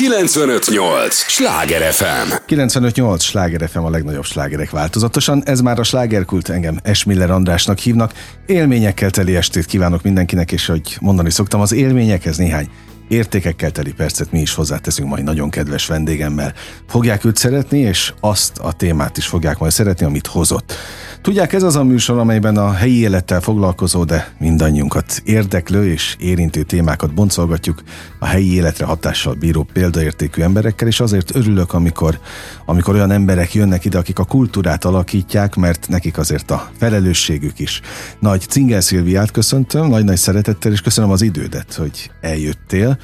958! Sláger FM! 958! Sláger FM a legnagyobb slágerek változatosan. Ez már a slágerkult engem Esmiller Andrásnak hívnak. Élményekkel teli estét kívánok mindenkinek, és hogy mondani szoktam, az élményekhez néhány értékekkel teli percet mi is hozzáteszünk majd nagyon kedves vendégemmel. Fogják őt szeretni, és azt a témát is fogják majd szeretni, amit hozott. Tudják, ez az a műsor, amelyben a helyi élettel foglalkozó, de mindannyiunkat érdeklő és érintő témákat boncolgatjuk a helyi életre hatással bíró példaértékű emberekkel, és azért örülök, amikor, amikor olyan emberek jönnek ide, akik a kultúrát alakítják, mert nekik azért a felelősségük is. Nagy Cingel Szilviát köszöntöm, nagy-nagy szeretettel, és köszönöm az idődet, hogy eljöttél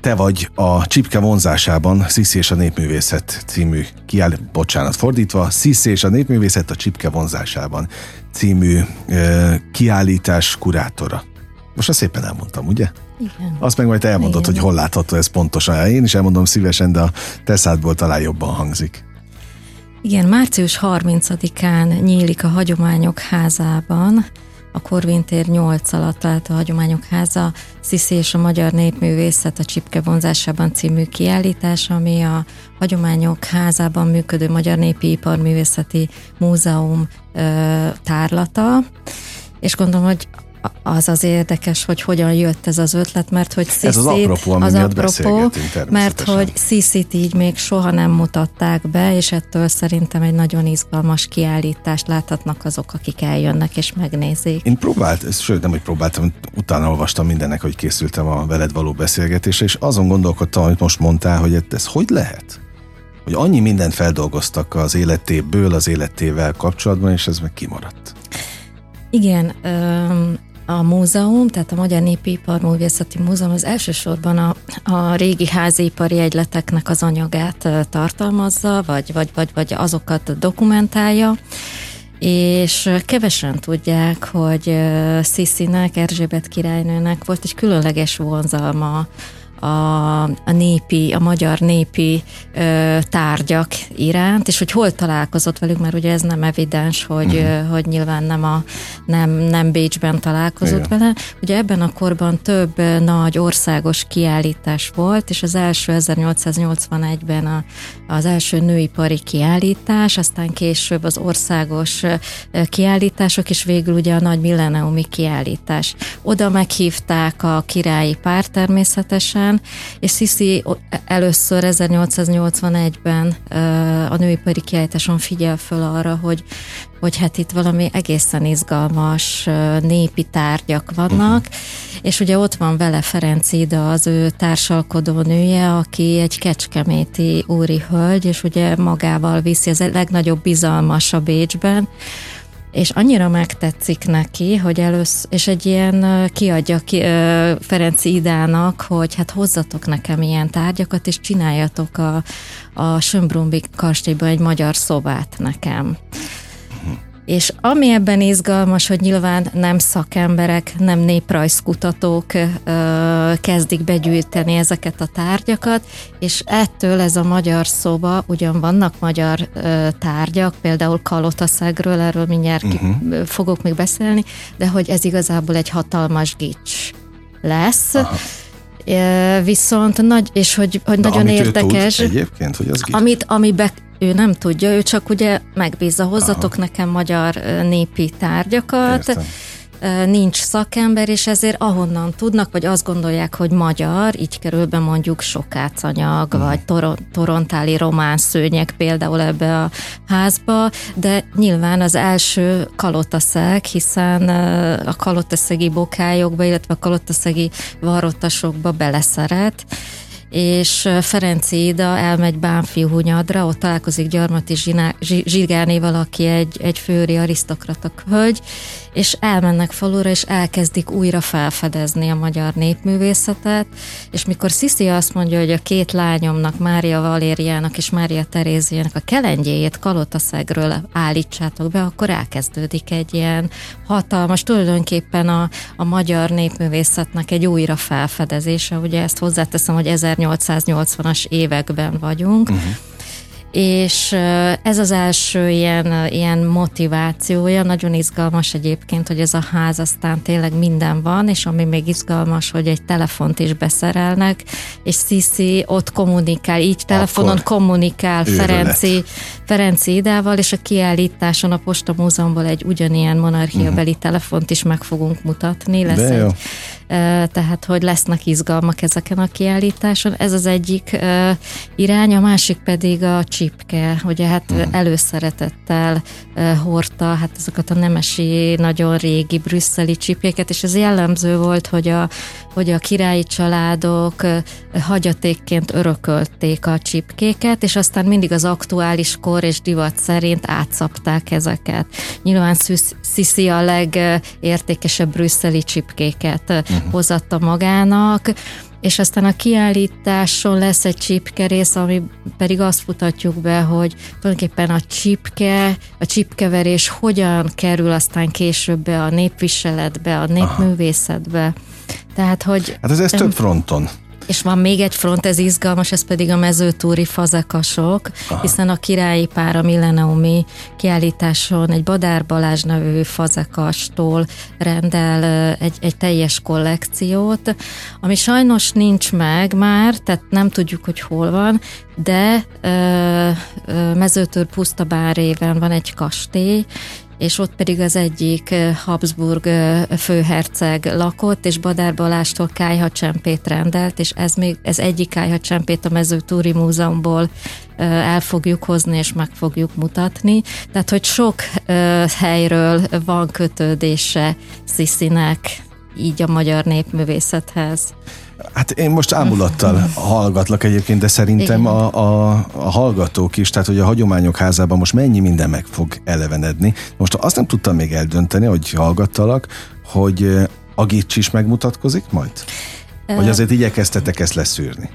te vagy a Csipke vonzásában Sziszi és a Népművészet című kiáll, bocsánat, fordítva, Sziszi és a Népművészet a Csipke vonzásában című e, kiállítás kurátora. Most azt szépen elmondtam, ugye? Igen. Azt meg majd te elmondod, Igen. hogy hol látható ez pontosan. Én is elmondom szívesen, de a teszádból talán jobban hangzik. Igen, március 30-án nyílik a Hagyományok házában, a Korvin tér 8 alatt állt a Hagyományok háza, Sziszi és a Magyar Népművészet a Csipke vonzásában című kiállítás, ami a Hagyományok házában működő Magyar Népi Iparművészeti Múzeum ö, tárlata, és gondolom, hogy az az érdekes, hogy hogyan jött ez az ötlet, mert hogy Ez az apropó, az apropó, mert hogy Sziszit így még soha nem mutatták be, és ettől szerintem egy nagyon izgalmas kiállítást láthatnak azok, akik eljönnek és megnézik. Én próbált, sőt nem, hogy próbáltam, utána olvastam mindennek, hogy készültem a veled való beszélgetésre, és azon gondolkodtam, amit most mondtál, hogy ez hogy lehet? Hogy annyi mindent feldolgoztak az életéből, az életével kapcsolatban, és ez meg kimaradt. Igen, öm, a múzeum, tehát a Magyar Népi Iparművészeti Múzeum az elsősorban a, a régi házipari egyleteknek az anyagát tartalmazza, vagy, vagy, vagy, vagy azokat dokumentálja, és kevesen tudják, hogy Sziszinek, Erzsébet királynőnek volt egy különleges vonzalma a, a népi, a magyar népi ö, tárgyak iránt, és hogy hol találkozott velük, mert ugye ez nem evidens, hogy, uh-huh. ö, hogy nyilván nem, a, nem, nem Bécsben találkozott Igen. vele. Ugye ebben a korban több nagy országos kiállítás volt, és az első 1881-ben a, az első nőipari kiállítás, aztán később az országos kiállítások, és végül ugye a nagy milleniumi kiállítás. Oda meghívták a királyi pár természetesen, és Sisi először 1881-ben ö, a nőipari kiállításon figyel föl arra, hogy hogy hát itt valami egészen izgalmas népi tárgyak vannak, uh-huh. és ugye ott van vele Ferenc Ida, az ő társalkodó nője, aki egy kecskeméti úri hölgy, és ugye magával viszi, az a legnagyobb bizalmas a Bécsben, és annyira megtetszik neki, hogy először, és egy ilyen kiadja ki, ö, Ferenci Idának, hogy hát hozzatok nekem ilyen tárgyakat, és csináljatok a, a Sönbrumbi kastélyban egy magyar szobát nekem. És ami ebben izgalmas, hogy nyilván nem szakemberek, nem néprajzkutatók ö, kezdik begyűjteni ezeket a tárgyakat, és ettől ez a magyar szoba, ugyan vannak magyar ö, tárgyak, például Kalotaszegről, erről mindjárt uh-huh. fogok még beszélni, de hogy ez igazából egy hatalmas gics lesz. Aha. Viszont nagy, és hogy, hogy nagyon amit ő érdekes. Tud egyébként, hogy az Amit, amibe ő nem tudja, ő csak ugye megbízza, hozzatok Aha. nekem magyar népi tárgyakat, Értem. Nincs szakember, és ezért ahonnan tudnak, vagy azt gondolják, hogy magyar, így kerül be mondjuk sokácanyag, mm. vagy tor- torontáli román szőnyeg például ebbe a házba, de nyilván az első kalotaszeg, hiszen a kalotaszegi bokályokba, illetve a kalotaszegi varrottasokba beleszeret, és Ferenci Ida elmegy Bánfi Hunyadra, ott találkozik Gyarmati Zsiná- Zsi- Zsigárnéval, aki egy, egy főri arisztokrata hölgy, és elmennek falura, és elkezdik újra felfedezni a magyar népművészetet, és mikor Sziszi azt mondja, hogy a két lányomnak, Mária Valériának és Mária Teréziának a kelengyéjét Kalotaszegről állítsátok be, akkor elkezdődik egy ilyen hatalmas, tulajdonképpen a, a magyar népművészetnek egy újra felfedezése, ugye ezt hozzáteszem, hogy 1880-as években vagyunk, uh-huh és ez az első ilyen, ilyen motivációja, nagyon izgalmas egyébként, hogy ez a ház aztán tényleg minden van, és ami még izgalmas, hogy egy telefont is beszerelnek, és Sisi ott kommunikál, így telefonon Akkor kommunikál Ferenci, Ferenci Idával, és a kiállításon a Posta Múzeumból egy ugyanilyen monarchiabeli uh-huh. telefont is meg fogunk mutatni. Lesz De egy, tehát hogy lesznek izgalmak ezeken a kiállításon. Ez az egyik irány, a másik pedig a csipke, ugye hát uh-huh. előszeretettel hordta hát ezeket a nemesi, nagyon régi brüsszeli csipéket, és ez jellemző volt, hogy a, hogy a királyi családok hagyatékként örökölték a csipkéket, és aztán mindig az aktuális kor és divat szerint átszapták ezeket. Nyilván Sisi a legértékesebb brüsszeli csipkéket uh-huh. hozatta magának, és aztán a kiállításon lesz egy csipkerész, ami pedig azt mutatjuk be, hogy tulajdonképpen a csipke, a csipkeverés hogyan kerül aztán később be a népviseletbe, a népművészetbe. Aha. Tehát, hogy... Hát ez, ez több fronton. És van még egy front, ez izgalmas, ez pedig a mezőtúri fazekasok, Aha. hiszen a királyi pár a Milleniumi kiállításon egy Badár Balázs nevű fazekastól rendel egy, egy teljes kollekciót, ami sajnos nincs meg már, tehát nem tudjuk, hogy hol van, de ö, ö, mezőtúr pusztabáréven van egy kastély, és ott pedig az egyik Habsburg főherceg lakott, és Badár Balástól kájhacsempét rendelt, és ez még ez egyik kájhacsempét a Mezőtúri Múzeumból el fogjuk hozni, és meg fogjuk mutatni. Tehát, hogy sok helyről van kötődése Sziszinek így a magyar népművészethez. Hát én most ámulattal hallgatlak egyébként, de szerintem a, a, a hallgatók is, tehát hogy a hagyományok házában most mennyi minden meg fog elevenedni. Most azt nem tudtam még eldönteni, hogy hallgattalak, hogy a gics is megmutatkozik majd? Vagy azért igyekeztetek ezt leszűrni?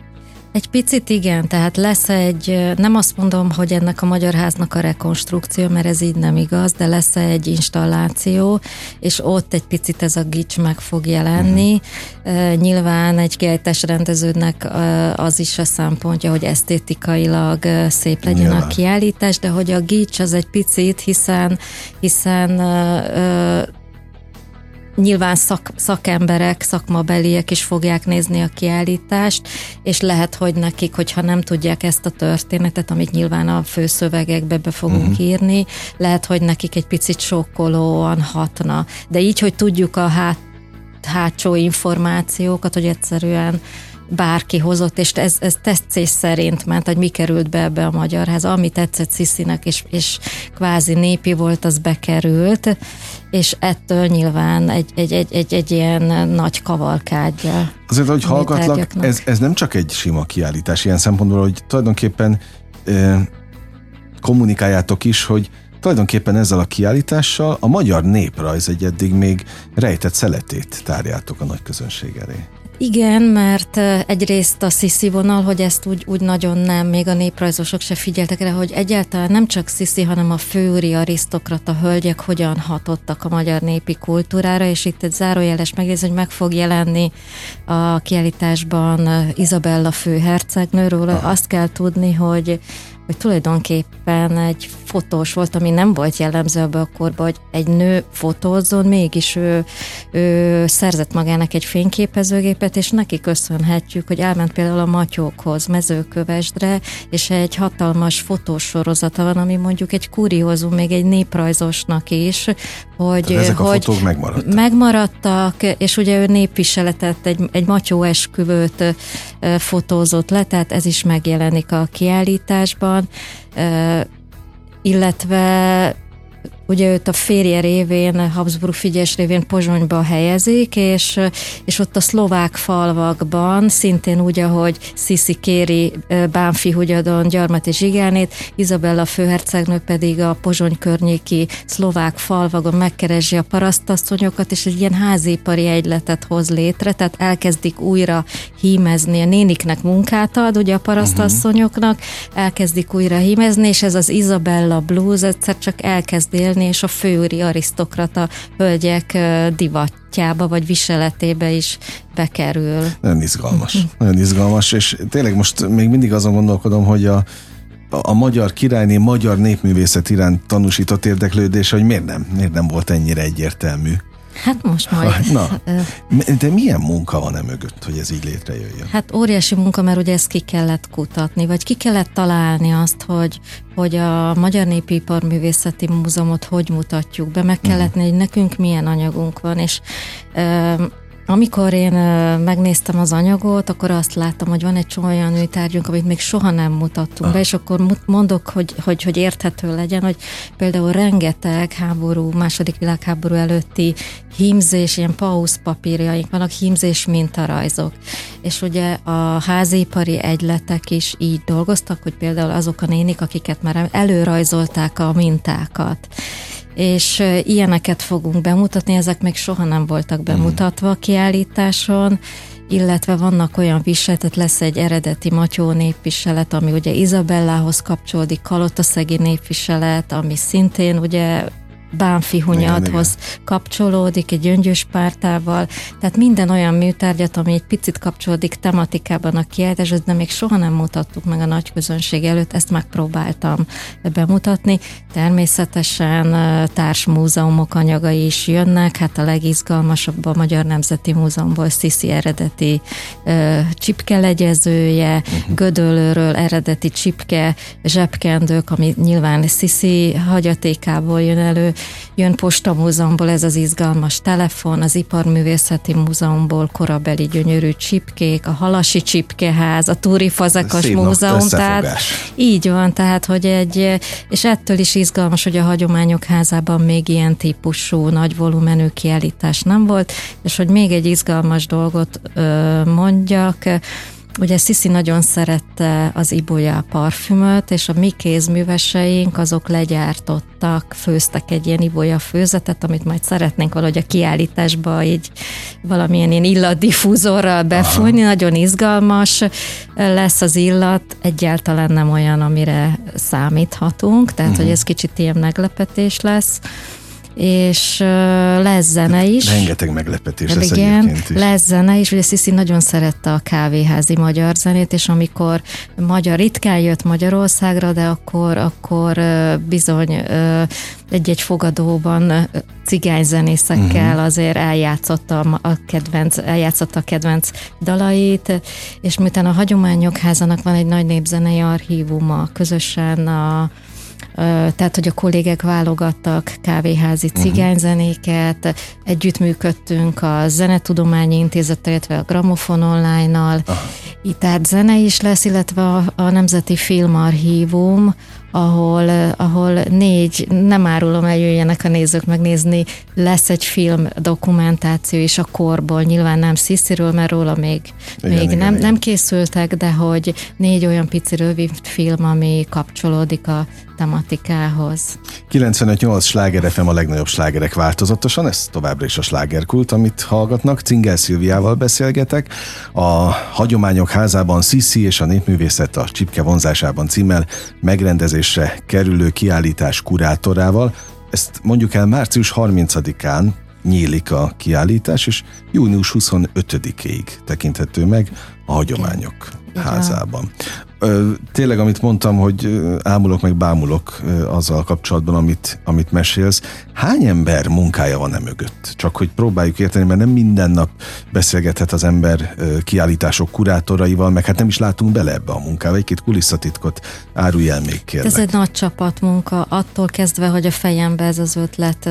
Egy picit igen, tehát lesz egy, nem azt mondom, hogy ennek a Magyar Háznak a rekonstrukció, mert ez így nem igaz, de lesz egy installáció, és ott egy picit ez a gics meg fog jelenni. Uh-huh. Nyilván egy kiállítás rendeződnek az is a szempontja, hogy esztétikailag szép legyen Nyilván. a kiállítás, de hogy a gics az egy picit, hiszen, hiszen Nyilván szak, szakemberek, szakmabeliek is fogják nézni a kiállítást, és lehet, hogy nekik, hogyha nem tudják ezt a történetet, amit nyilván a főszövegekbe be fogunk uh-huh. írni, lehet, hogy nekik egy picit sokkolóan hatna. De így, hogy tudjuk a hát, hátsó információkat, hogy egyszerűen bárki hozott, és ez, ez tetszés szerint ment, hogy mi került be ebbe a magyarház. Ami tetszett Sziszinek, és, és kvázi népi volt, az bekerült, és ettől nyilván egy, egy, egy, egy, egy ilyen nagy kavalkádja. Azért, hogy hallgatlak, ez, ez nem csak egy sima kiállítás ilyen szempontból, hogy tulajdonképpen e, kommunikáljátok is, hogy tulajdonképpen ezzel a kiállítással a magyar néprajz egy eddig még rejtett szeletét tárjátok a nagy közönség elé. Igen, mert egyrészt a Sisi vonal, hogy ezt úgy, úgy nagyon nem, még a néprajzosok se figyeltek rá, hogy egyáltalán nem csak Sisi, hanem a főúri arisztokrata hölgyek hogyan hatottak a magyar népi kultúrára, és itt egy zárójeles megjegyzés, hogy meg fog jelenni a kiállításban Izabella főhercegnőről. Azt kell tudni, hogy hogy tulajdonképpen egy fotós volt, ami nem volt jellemző abban a korban, hogy egy nő fotózzon, mégis ő, ő szerzett magának egy fényképezőgépet, és neki köszönhetjük, hogy elment például a Matyókhoz, mezőkövesdre, és egy hatalmas fotósorozata van, ami mondjuk egy kuriózum, még egy néprajzosnak is, hogy, Tehát ezek a hogy fotók megmaradtak. megmaradtak, és ugye ő népviseletet, egy, egy matyó esküvőt fotózott le, tehát ez is megjelenik a kiállításban, illetve ugye őt a férje révén, Habsburg Figyes révén Pozsonyba helyezik, és, és ott a szlovák falvakban, szintén úgy, ahogy Sziszi kéri Bánfi Hugyadon Gyarmat és Zsigánét, Izabella főhercegnő pedig a Pozsony környéki szlovák falvakon megkeresi a parasztasszonyokat, és egy ilyen házipari egyletet hoz létre, tehát elkezdik újra hímezni, a néniknek munkát ad, ugye a parasztasszonyoknak, elkezdik újra hímezni, és ez az Isabella Blues egyszer csak elkezd élni, és a főúri arisztokrata hölgyek divatjába vagy viseletébe is bekerül. Nagyon izgalmas. Nagyon izgalmas, és tényleg most még mindig azon gondolkodom, hogy a a magyar királyné magyar népművészet iránt tanúsított érdeklődés, hogy miért nem, miért nem volt ennyire egyértelmű? Hát most majd. Na, de milyen munka van e mögött, hogy ez így létrejöjjön? Hát óriási munka, mert ugye ezt ki kellett kutatni, vagy ki kellett találni azt, hogy, hogy a Magyar Népi Iparművészeti Múzeumot hogy mutatjuk be, meg kellett uh-huh. hogy nekünk milyen anyagunk van, és amikor én megnéztem az anyagot, akkor azt láttam, hogy van egy csomó olyan műtárgyunk, amit még soha nem mutattunk ah. be, és akkor mondok, hogy, hogy, hogy érthető legyen, hogy például rengeteg háború, második világháború előtti hímzés, ilyen pauszpapírjaink vannak, hímzés mintarajzok. És ugye a házipari egyletek is így dolgoztak, hogy például azok a nénik, akiket már előrajzolták a mintákat és ilyeneket fogunk bemutatni, ezek még soha nem voltak mhm. bemutatva a kiállításon, illetve vannak olyan viseletet, lesz egy eredeti Matyó népviselet, ami ugye Izabellához kapcsolódik, Kalotaszegi népviselet, ami szintén ugye Bánfi Hunyadhoz kapcsolódik, egy gyöngyös pártával, tehát minden olyan műtárgyat, ami egy picit kapcsolódik tematikában a kiállításhoz, de még soha nem mutattuk meg a nagy közönség előtt, ezt megpróbáltam bemutatni. Természetesen társmúzeumok anyagai is jönnek, hát a legizgalmasabb a Magyar Nemzeti Múzeumból Sziszi eredeti csipke legyezője, uh-huh. Gödöllőről eredeti csipke zsebkendők, ami nyilván Sziszi hagyatékából jön elő, jön Postamúzeumból ez az izgalmas telefon, az Iparművészeti Múzeumból korabeli gyönyörű csipkék, a Halasi Csipkeház, a Túri Fazekas Szép Múzeum, tehát így van, tehát hogy egy, és ettől is izgalmas, hogy a Hagyományok Házában még ilyen típusú nagy volumenű kiállítás nem volt, és hogy még egy izgalmas dolgot ö, mondjak, Ugye Sisi nagyon szerette az Ibolya parfümöt, és a mi kézműveseink azok legyártottak, főztek egy ilyen Ibolya főzetet, amit majd szeretnénk valahogy a kiállításba így valamilyen ilyen illatdifúzorral befújni, Aha. nagyon izgalmas lesz az illat, egyáltalán nem olyan, amire számíthatunk, tehát uh-huh. hogy ez kicsit ilyen meglepetés lesz és lesz zene is. Rengeteg meglepetés lesz Igen, is. lesz zene is, ugye Sziszi nagyon szerette a kávéházi magyar zenét, és amikor magyar ritkán jött Magyarországra, de akkor, akkor bizony egy-egy fogadóban cigányzenészekkel uh-huh. azért eljátszotta a kedvenc, eljátszotta a kedvenc dalait, és miután a Hagyományok Házának van egy nagy népzenei archívuma, közösen a tehát, hogy a kollégek válogattak kávéházi mhm. cigányzenéket, együttműködtünk a Zenetudományi Intézettel, illetve a Gramofon Online-nal, itt tehát zene is lesz, illetve a, a Nemzeti Filmarchívum, ahol, ahol négy, nem árulom el, jöjjenek a nézők megnézni, lesz egy film dokumentáció is a korból, nyilván nem Szisziről, mert róla még, igen, még igen, nem, igen. nem készültek, de hogy négy olyan pici rövid film, ami kapcsolódik a tematikához. 95-8 sláger FM a legnagyobb slágerek változatosan, ez továbbra is a slágerkult, amit hallgatnak. Cingel Szilviával beszélgetek. A Hagyományok házában Sziszi és a népművészet a Csipke vonzásában címmel megrendezésre kerülő kiállítás kurátorával. Ezt mondjuk el március 30-án nyílik a kiállítás, és június 25-ig tekinthető meg a Hagyományok házában. Tényleg, amit mondtam, hogy ámulok meg bámulok azzal kapcsolatban, amit, amit mesélsz. Hány ember munkája van e mögött? Csak hogy próbáljuk érteni, mert nem minden nap beszélgethet az ember kiállítások kurátoraival, meg hát nem is látunk bele ebbe a munkába. Egy-két kulisszatitkot árulj el még kérlek. Ez egy nagy csapatmunka, attól kezdve, hogy a fejembe ez az ötlet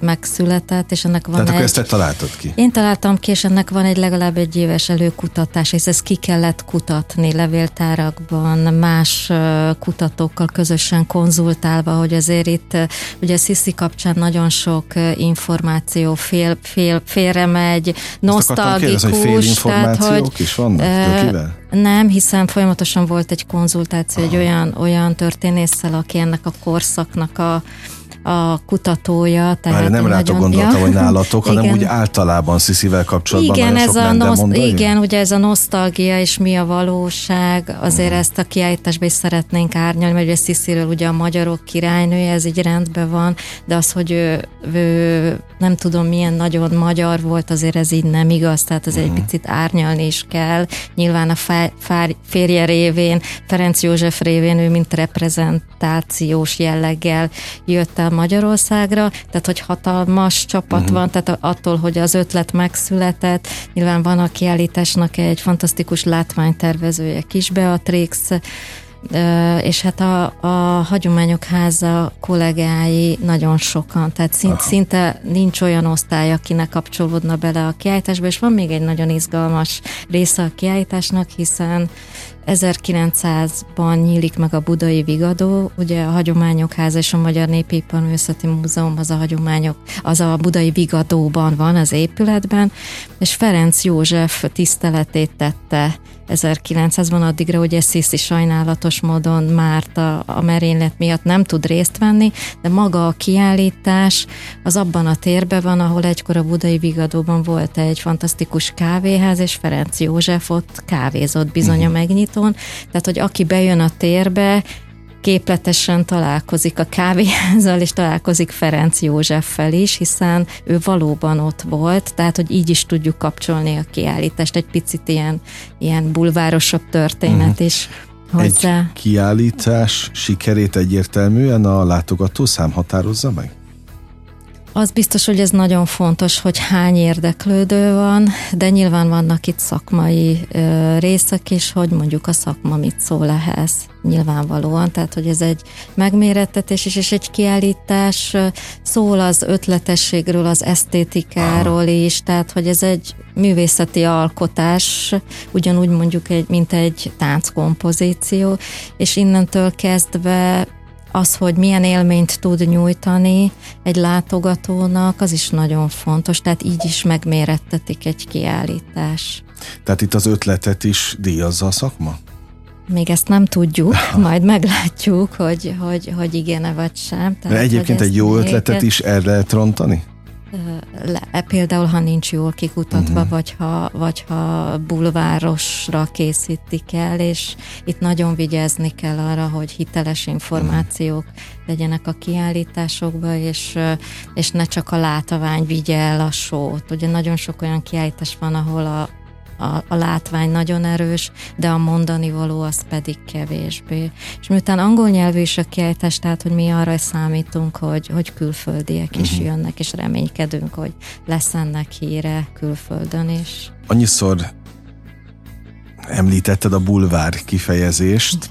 megszületett, és ennek van Tehát egy... akkor ezt te találtad ki? Én találtam ki, és ennek van egy legalább egy éves előkutatás, és ezt ki kellett kutatni levéltárak országban más kutatókkal közösen konzultálva, hogy azért itt ugye a Sziszi kapcsán nagyon sok információ fél, fél, félre megy, nosztalgikus. hogy fél tehát, hogy is vannak? E, nem, hiszen folyamatosan volt egy konzultáció egy olyan, olyan történésszel, aki ennek a korszaknak a a kutatója. Tehát Már nem rátok nagyon... gondoltam, ja. hogy nálatok, hanem igen. úgy általában Sziszivel kapcsolatban igen, ez a noszt- Igen, ugye ez a nosztalgia és mi a valóság, azért uh-huh. ezt a kiállításba is szeretnénk árnyalni, mert ugye Szisziről ugye a magyarok királynője, ez így rendben van, de az, hogy ő, ő nem tudom milyen nagyon magyar volt, azért ez így nem igaz, tehát azért uh-huh. egy picit árnyalni is kell. Nyilván a fá- fá- férje révén, Ferenc József révén ő mint reprezentációs jelleggel jött el Magyarországra, tehát hogy hatalmas csapat uh-huh. van, tehát attól, hogy az ötlet megszületett, nyilván van a kiállításnak egy fantasztikus látványtervezője, Kis Beatrix, és hát a, a Hagyományok Háza kollégái nagyon sokan, tehát szint, szinte nincs olyan osztály, akinek kapcsolódna bele a kiállításba, és van még egy nagyon izgalmas része a kiállításnak, hiszen 1900-ban nyílik meg a Budai Vigadó, ugye a Hagyományok Háza és a Magyar Népépipar Múzeum az a hagyományok, az a Budai Vigadóban van az épületben, és Ferenc József tiszteletét tette 1900-ban addigra ugye Sziszi sajnálatos módon Márta a merénylet miatt nem tud részt venni, de maga a kiállítás az abban a térben van, ahol egykor a Budai Vigadóban volt egy fantasztikus kávéház, és Ferenc József ott kávézott bizony a mhm. Megnyitón, tehát hogy aki bejön a térbe, képletesen találkozik a kávéházzal, és találkozik Ferenc Józseffel is, hiszen ő valóban ott volt, tehát hogy így is tudjuk kapcsolni a kiállítást, egy picit ilyen, ilyen bulvárosabb történet uh-huh. is hozzá. Egy kiállítás sikerét egyértelműen a látogatószám határozza meg? Az biztos, hogy ez nagyon fontos, hogy hány érdeklődő van, de nyilván vannak itt szakmai ö, részek is, hogy mondjuk a szakma mit szól ehhez nyilvánvalóan, tehát hogy ez egy megmérettetés is, és egy kiállítás szól az ötletességről, az esztétikáról is, tehát hogy ez egy művészeti alkotás, ugyanúgy mondjuk egy, mint egy tánckompozíció, és innentől kezdve az, hogy milyen élményt tud nyújtani egy látogatónak, az is nagyon fontos, tehát így is megmérettetik egy kiállítás. Tehát itt az ötletet is díjazza a szakma? Még ezt nem tudjuk, majd meglátjuk, hogy, hogy, hogy igen-e vagy sem. Tehát, De egyébként egy jó ötletet is el lehet rontani? Le, például ha nincs jól kikutatva, uh-huh. vagy, ha, vagy ha bulvárosra készítik el, és itt nagyon vigyázni kell arra, hogy hiteles információk uh-huh. legyenek a kiállításokba, és, és ne csak a látvány vigye el a sót. Ugye nagyon sok olyan kiállítás van, ahol a, a, a látvány nagyon erős, de a mondani való az pedig kevésbé. És miután angol nyelvű is a kiejtés, tehát hogy mi arra számítunk, hogy, hogy külföldiek is uh-huh. jönnek, és reménykedünk, hogy lesz ennek híre külföldön is. Annyiszor említetted a bulvár kifejezést.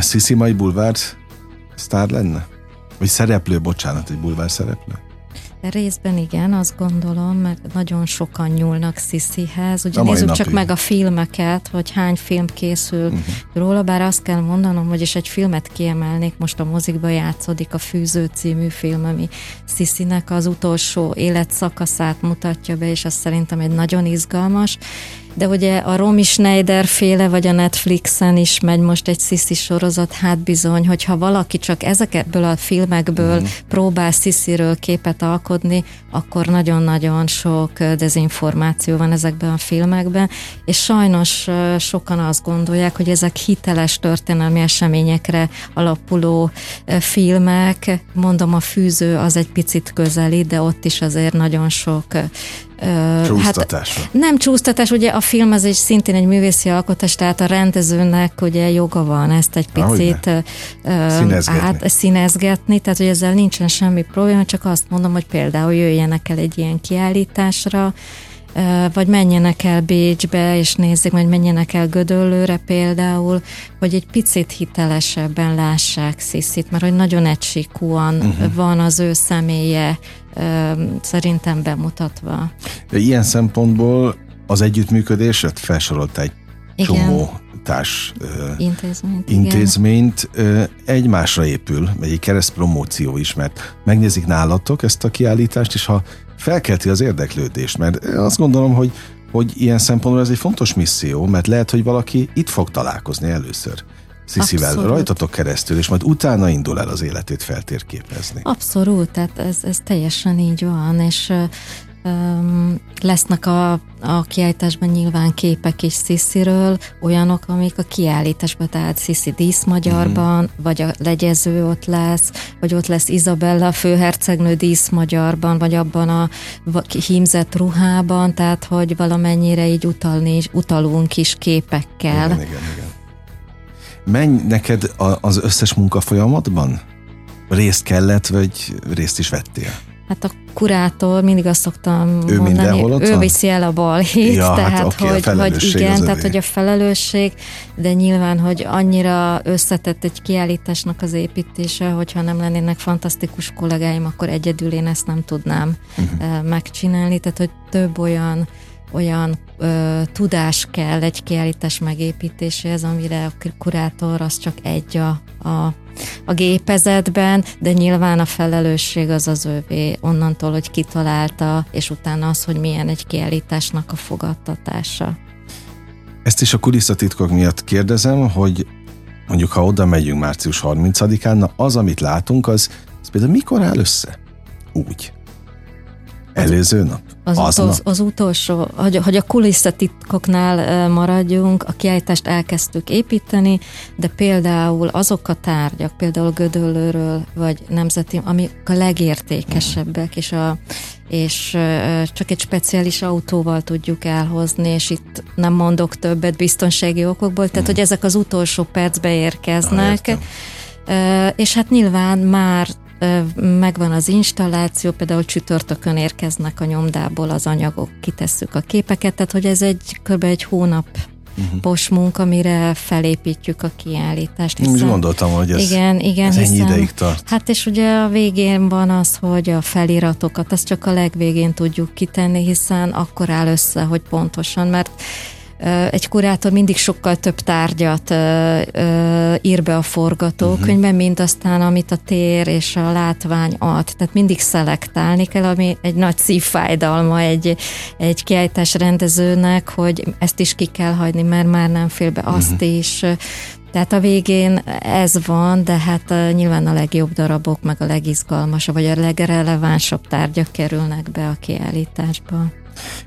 Sziszi majd bulvár sztár lenne? Vagy szereplő, bocsánat, egy bulvár szereplő? Részben igen, azt gondolom, mert nagyon sokan nyúlnak Sziszihez. Ugye nézzük napig. csak meg a filmeket, hogy hány film készül uh-huh. róla, bár azt kell mondanom, hogy is egy filmet kiemelnék, most a mozikba játszódik a Fűző című film, ami Sziszinek az utolsó életszakaszát mutatja be, és az szerintem egy nagyon izgalmas, de ugye a Romy Schneider féle, vagy a Netflixen is megy most egy Sisi sorozat, hát bizony, hogyha valaki csak ezekből a filmekből mm. próbál Sisiről képet alkotni, akkor nagyon-nagyon sok dezinformáció van ezekben a filmekben, és sajnos sokan azt gondolják, hogy ezek hiteles történelmi eseményekre alapuló filmek, mondom a fűző az egy picit közeli, de ott is azért nagyon sok Csúsztatás. Hát nem csúsztatás, ugye a film az is szintén egy művészi alkotás, tehát a rendezőnek ugye joga van ezt egy picit színezgetni. Át, színezgetni, tehát hogy ezzel nincsen semmi probléma, csak azt mondom, hogy például jöjjenek el egy ilyen kiállításra, vagy menjenek el Bécsbe, és nézzék, vagy menjenek el Gödöllőre például, hogy egy picit hitelesebben lássák Sziszit, mert hogy nagyon egysíkúan uh-huh. van az ő személye szerintem bemutatva. De ilyen szempontból az együttműködéset felsorolt egy igen. csomó társ intézményt, intézményt egymásra épül, egy kereszt promóció is, mert megnézik nálatok ezt a kiállítást, és ha felkelti az érdeklődést, mert azt gondolom, hogy, hogy ilyen szempontból ez egy fontos misszió, mert lehet, hogy valaki itt fog találkozni először Sziszivel Abszolút. rajtatok keresztül, és majd utána indul el az életét feltérképezni. Abszolút, tehát ez, ez teljesen így van, és lesznek a, a kiállításban nyilván képek is Szisziről, olyanok, amik a kiállításban, tehát Sziszi díszmagyarban, mm. vagy a legyező ott lesz, vagy ott lesz Izabella a főhercegnő díszmagyarban, vagy abban a hímzett ruhában, tehát hogy valamennyire így utalni, utalunk is képekkel. Igen, igen, igen. Menj neked az összes munka folyamatban? Részt kellett, vagy részt is vettél? Hát a kurátor, mindig azt szoktam ő mondani, ott ő viszi el a balhét, ja, tehát hát okay, hogy, hogy igen, tehát hogy a felelősség, de nyilván, hogy annyira összetett egy kiállításnak az építése, hogyha nem lennének fantasztikus kollégáim, akkor egyedül én ezt nem tudnám uh-huh. megcsinálni, tehát hogy több olyan olyan ö, tudás kell egy kiállítás megépítéséhez, amire a kurátor az csak egy a, a, a gépezetben, de nyilván a felelősség az az ővé onnantól, hogy kitalálta, és utána az, hogy milyen egy kiállításnak a fogadtatása. Ezt is a kulisszatitkok miatt kérdezem, hogy mondjuk ha oda megyünk március 30-án, na az, amit látunk, az, az például mikor áll össze? Úgy. Előző nap? Az, az, az utolsó, hogy, hogy a kulisszatitkoknál maradjunk, a kiállítást elkezdtük építeni, de például azok a tárgyak, például Gödöllőről, vagy Nemzeti, amik a legértékesebbek, és, a, és csak egy speciális autóval tudjuk elhozni, és itt nem mondok többet biztonsági okokból, tehát hogy ezek az utolsó percbe érkeznek, ah, és hát nyilván már megvan az installáció, például csütörtökön érkeznek a nyomdából az anyagok, kitesszük a képeket, tehát hogy ez egy kb. egy hónap uh-huh. pos munka, amire felépítjük a kiállítást. Hiszen, Úgy gondoltam, hogy ez, igen, igen, ez hiszen, ennyi ideig tart. Hát és ugye a végén van az, hogy a feliratokat, azt csak a legvégén tudjuk kitenni, hiszen akkor áll össze, hogy pontosan, mert egy kurátor mindig sokkal több tárgyat ír be a forgatókönyvben, uh-huh. mint aztán amit a tér és a látvány ad. Tehát mindig szelektálni kell, ami egy nagy szívfájdalma egy, egy kiállítás rendezőnek, hogy ezt is ki kell hagyni, mert már nem fél be azt uh-huh. is. Tehát a végén ez van, de hát nyilván a legjobb darabok, meg a legizgalmasabb, vagy a legrelevánsabb tárgyak kerülnek be a kiállításba.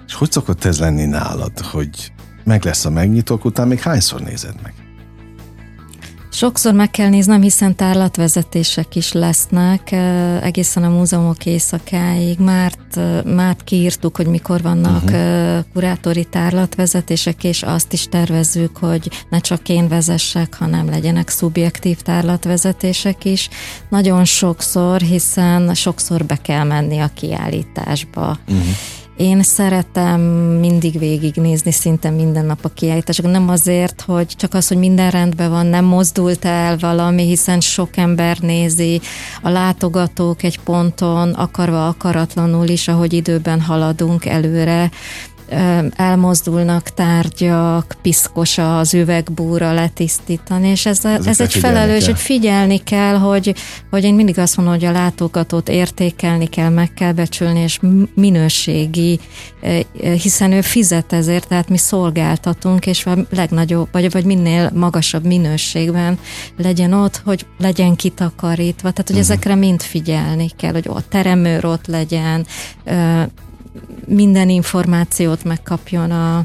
És hogy szokott ez lenni nálad, hogy meg lesz a megnyitók után, még hányszor nézed meg? Sokszor meg kell néznem, hiszen tárlatvezetések is lesznek egészen a múzeumok éjszakáig. Már, már kiírtuk, hogy mikor vannak uh-huh. kurátori tárlatvezetések, és azt is tervezzük, hogy ne csak én vezessek, hanem legyenek szubjektív tárlatvezetések is. Nagyon sokszor, hiszen sokszor be kell menni a kiállításba. Uh-huh én szeretem mindig végignézni szinte minden nap a kiállításokat. Nem azért, hogy csak az, hogy minden rendben van, nem mozdult el valami, hiszen sok ember nézi, a látogatók egy ponton, akarva akaratlanul is, ahogy időben haladunk előre, elmozdulnak tárgyak, piszkos az üvegbúra letisztítani, és ez, ez, ez egy felelős, hogy figyelni kell, hogy, hogy én mindig azt mondom, hogy a látogatót értékelni kell, meg kell becsülni, és minőségi, hiszen ő fizet ezért, tehát mi szolgáltatunk, és a legnagyobb, vagy, vagy minél magasabb minőségben legyen ott, hogy legyen kitakarítva, tehát hogy uh-huh. ezekre mind figyelni kell, hogy a teremőr ott legyen, minden információt megkapjon a,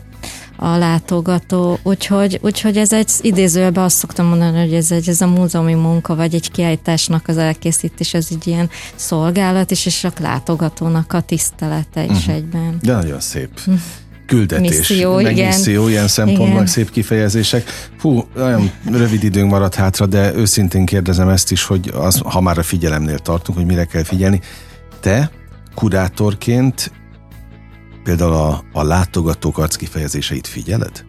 a látogató, úgyhogy, úgyhogy ez egy idézőben azt szoktam mondani, hogy ez, egy, ez a múzeumi munka, vagy egy kiállításnak az elkészítés, ez egy ilyen szolgálat, és, és a látogatónak a tisztelete is uh-huh. egyben. De nagyon szép. Uh-huh küldetés, misszió, meg igen. misszió, ilyen szempontból igen. szép kifejezések. Fú, olyan rövid időnk maradt hátra, de őszintén kérdezem ezt is, hogy az, ha már a figyelemnél tartunk, hogy mire kell figyelni. Te kurátorként például a, a látogatók arckifejezéseit figyeled?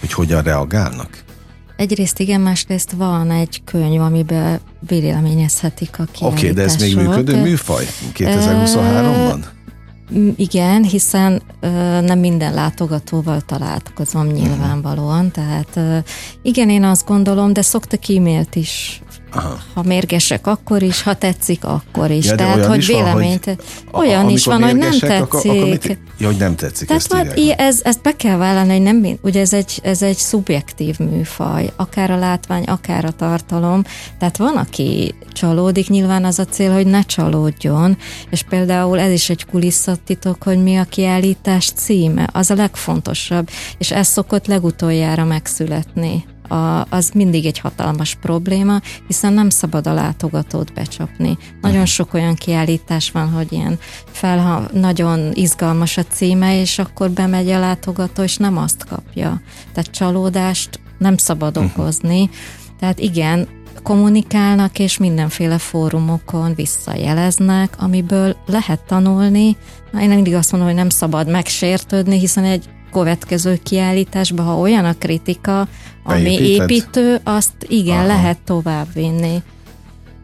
Hogy hogyan reagálnak? Egyrészt igen, másrészt van egy könyv, amiben véleményezhetik a Oké, okay, de ez még működő műfaj 2023-ban? Igen, hiszen ö, nem minden látogatóval találkozom nyilvánvalóan, tehát ö, igen, én azt gondolom, de szoktak e-mailt is Aha. ha mérgesek, akkor is, ha tetszik, akkor is. Ja, Tehát, hogy véleményt... Van, hogy olyan is van, hogy nem tetszik. Akkor, akkor mit, ja, hogy nem tetszik. Tehát ezt hát, ez, ezt be kell vállalni, hogy nem, ugye ez egy, ez egy szubjektív műfaj, akár a látvány, akár a tartalom. Tehát van, aki csalódik, nyilván az a cél, hogy ne csalódjon, és például ez is egy kulisszatitok, hogy mi a kiállítás címe, az a legfontosabb, és ez szokott legutoljára megszületni a, az mindig egy hatalmas probléma, hiszen nem szabad a látogatót becsapni. Nagyon sok olyan kiállítás van, hogy ilyen felha, nagyon izgalmas a címe, és akkor bemegy a látogató, és nem azt kapja. Tehát csalódást nem szabad mhm. okozni. Tehát igen, kommunikálnak, és mindenféle fórumokon visszajeleznek, amiből lehet tanulni. Én mindig azt mondom, hogy nem szabad megsértődni, hiszen egy következő kiállításban, ha olyan a kritika, ami Beépíted? építő, azt igen, Aha. lehet továbbvinni.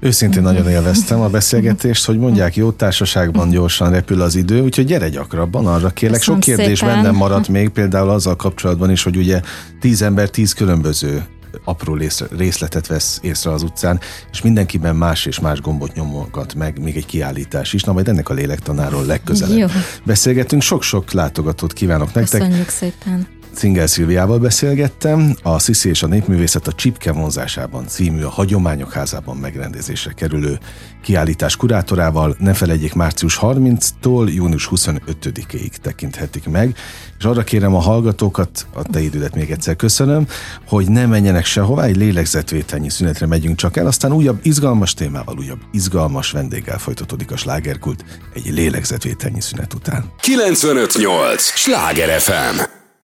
Őszintén nagyon élveztem a beszélgetést, hogy mondják, jó társaságban gyorsan repül az idő, úgyhogy gyere gyakrabban, arra kérlek. Sok kérdés szépen. bennem maradt még, például azzal kapcsolatban is, hogy ugye tíz ember tíz különböző apró részletet vesz észre az utcán, és mindenkiben más és más gombot nyomogat meg, még egy kiállítás is. Na, majd ennek a lélektanáról legközelebb Jó. beszélgetünk. Sok-sok látogatót kívánok nektek. Köszönjük szépen. Cingel Szilviával beszélgettem, a Sziszi és a Népművészet a Csipke vonzásában című a Hagyományok Házában megrendezésre kerülő kiállítás kurátorával. Ne felejtjék, március 30-tól június 25-ig tekinthetik meg, és arra kérem a hallgatókat, a te idődet még egyszer köszönöm, hogy ne menjenek sehová, egy lélegzetvételnyi szünetre megyünk csak el, aztán újabb izgalmas témával, újabb izgalmas vendéggel folytatódik a slágerkult egy lélegzetvételnyi szünet után. 958! Sláger FM!